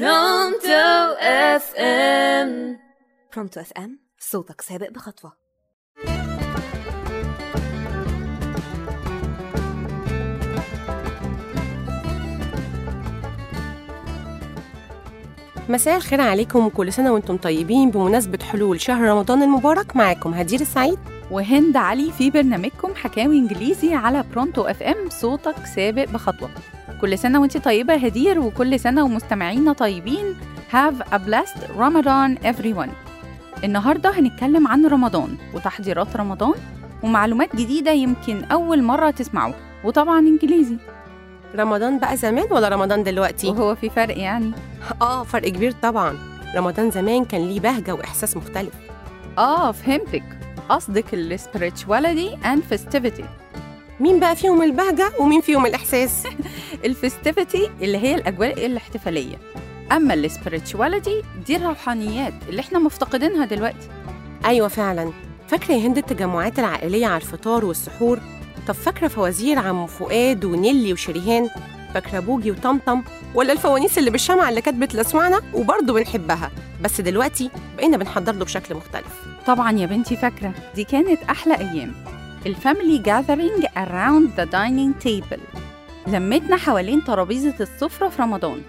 برونتو FM برونتو FM صوتك سابق بخطوة. مساء الخير عليكم وكل سنة وأنتم طيبين بمناسبة حلول شهر رمضان المبارك معاكم هدير السعيد. وهند علي في برنامجكم حكاوي إنجليزي على برونتو FM صوتك سابق بخطوة. كل سنة وانت طيبة يا هدير وكل سنة ومستمعينا طيبين. Have a blessed Ramadan everyone. النهارده هنتكلم عن رمضان وتحضيرات رمضان ومعلومات جديدة يمكن أول مرة تسمعوها. وطبعا إنجليزي. رمضان بقى زمان ولا رمضان دلوقتي؟ وهو في فرق يعني. آه فرق كبير طبعا. رمضان زمان كان ليه بهجة وإحساس مختلف. آه فهمتك. قصدك ال spirituality and festivity. مين بقى فيهم البهجة ومين فيهم الإحساس؟ ال festivity اللي هي الأجواء الاحتفالية. أما ال spirituality دي الروحانيات اللي إحنا مفتقدينها دلوقتي. أيوة فعلا. فاكرة يا هند التجمعات العائلية على الفطار والسحور؟ طب فاكرة فوازير عم فؤاد ونيلي وشريهان؟ فاكرة بوجي وطمطم؟ ولا الفوانيس اللي بالشمع اللي كانت بتلسعنا؟ وبرضه بنحبها. بس دلوقتي بقينا بنحضر له بشكل مختلف. طبعا يا بنتي فاكرة دي كانت أحلى أيام. ال family gathering around the dining table. لمتنا حوالين ترابيزة السفرة في رمضان.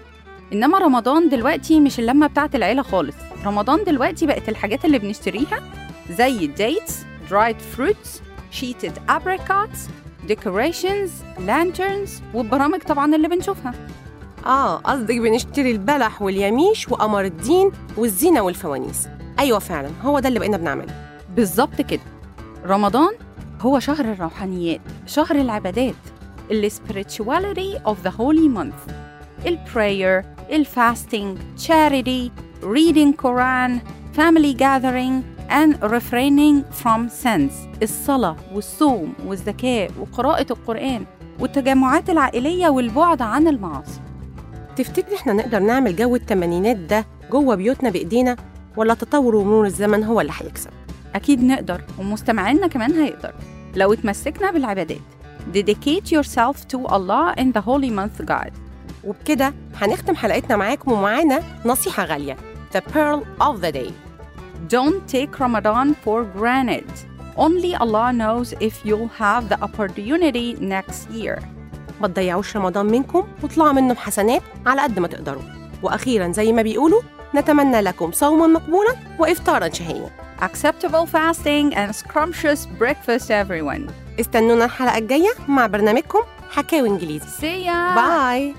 إنما رمضان دلوقتي مش اللمة بتاعت العيلة خالص. رمضان دلوقتي بقت الحاجات اللي بنشتريها زي ال dates dried fruits sheeted apricots decorations lanterns والبرامج طبعا اللي بنشوفها. آه قصدك بنشتري البلح واليميش وقمر الدين والزينة والفوانيس. أيوة فعلا هو ده اللي بقينا بنعمله. بالظبط كده. رمضان هو شهر الروحانيات شهر العبادات. ال spirituality of the holy month. ال prayer ال fasting charity reading Quran family gathering and refraining from sins. الصلاة والصوم والزكاة وقراءة القرآن والتجمعات العائلية والبعد عن المعاصي. تفتكري إحنا نقدر نعمل جو التمانينات ده جوه بيوتنا بإيدينا ولا تطور ومرور الزمن هو اللي هيكسب؟ أكيد نقدر ومستمعينا كمان هيقدر. لو اتمسكنا بالعبادات Dedicate yourself to Allah in the holy month God وبكده هنختم حلقتنا معاكم ومعانا نصيحة غالية The Pearl of the Day Don't take Ramadan for granted Only Allah knows if you'll have the opportunity next year ما تضيعوش رمضان منكم واطلعوا منه بحسنات على قد ما تقدروا وأخيرا زي ما بيقولوا نتمنى لكم صوما مقبولا وإفطارا شهيا Acceptable fasting and scrumptious breakfast everyone استنونا الحلقة الجاية مع برنامجكم حكاوي إنجليزي ya! باي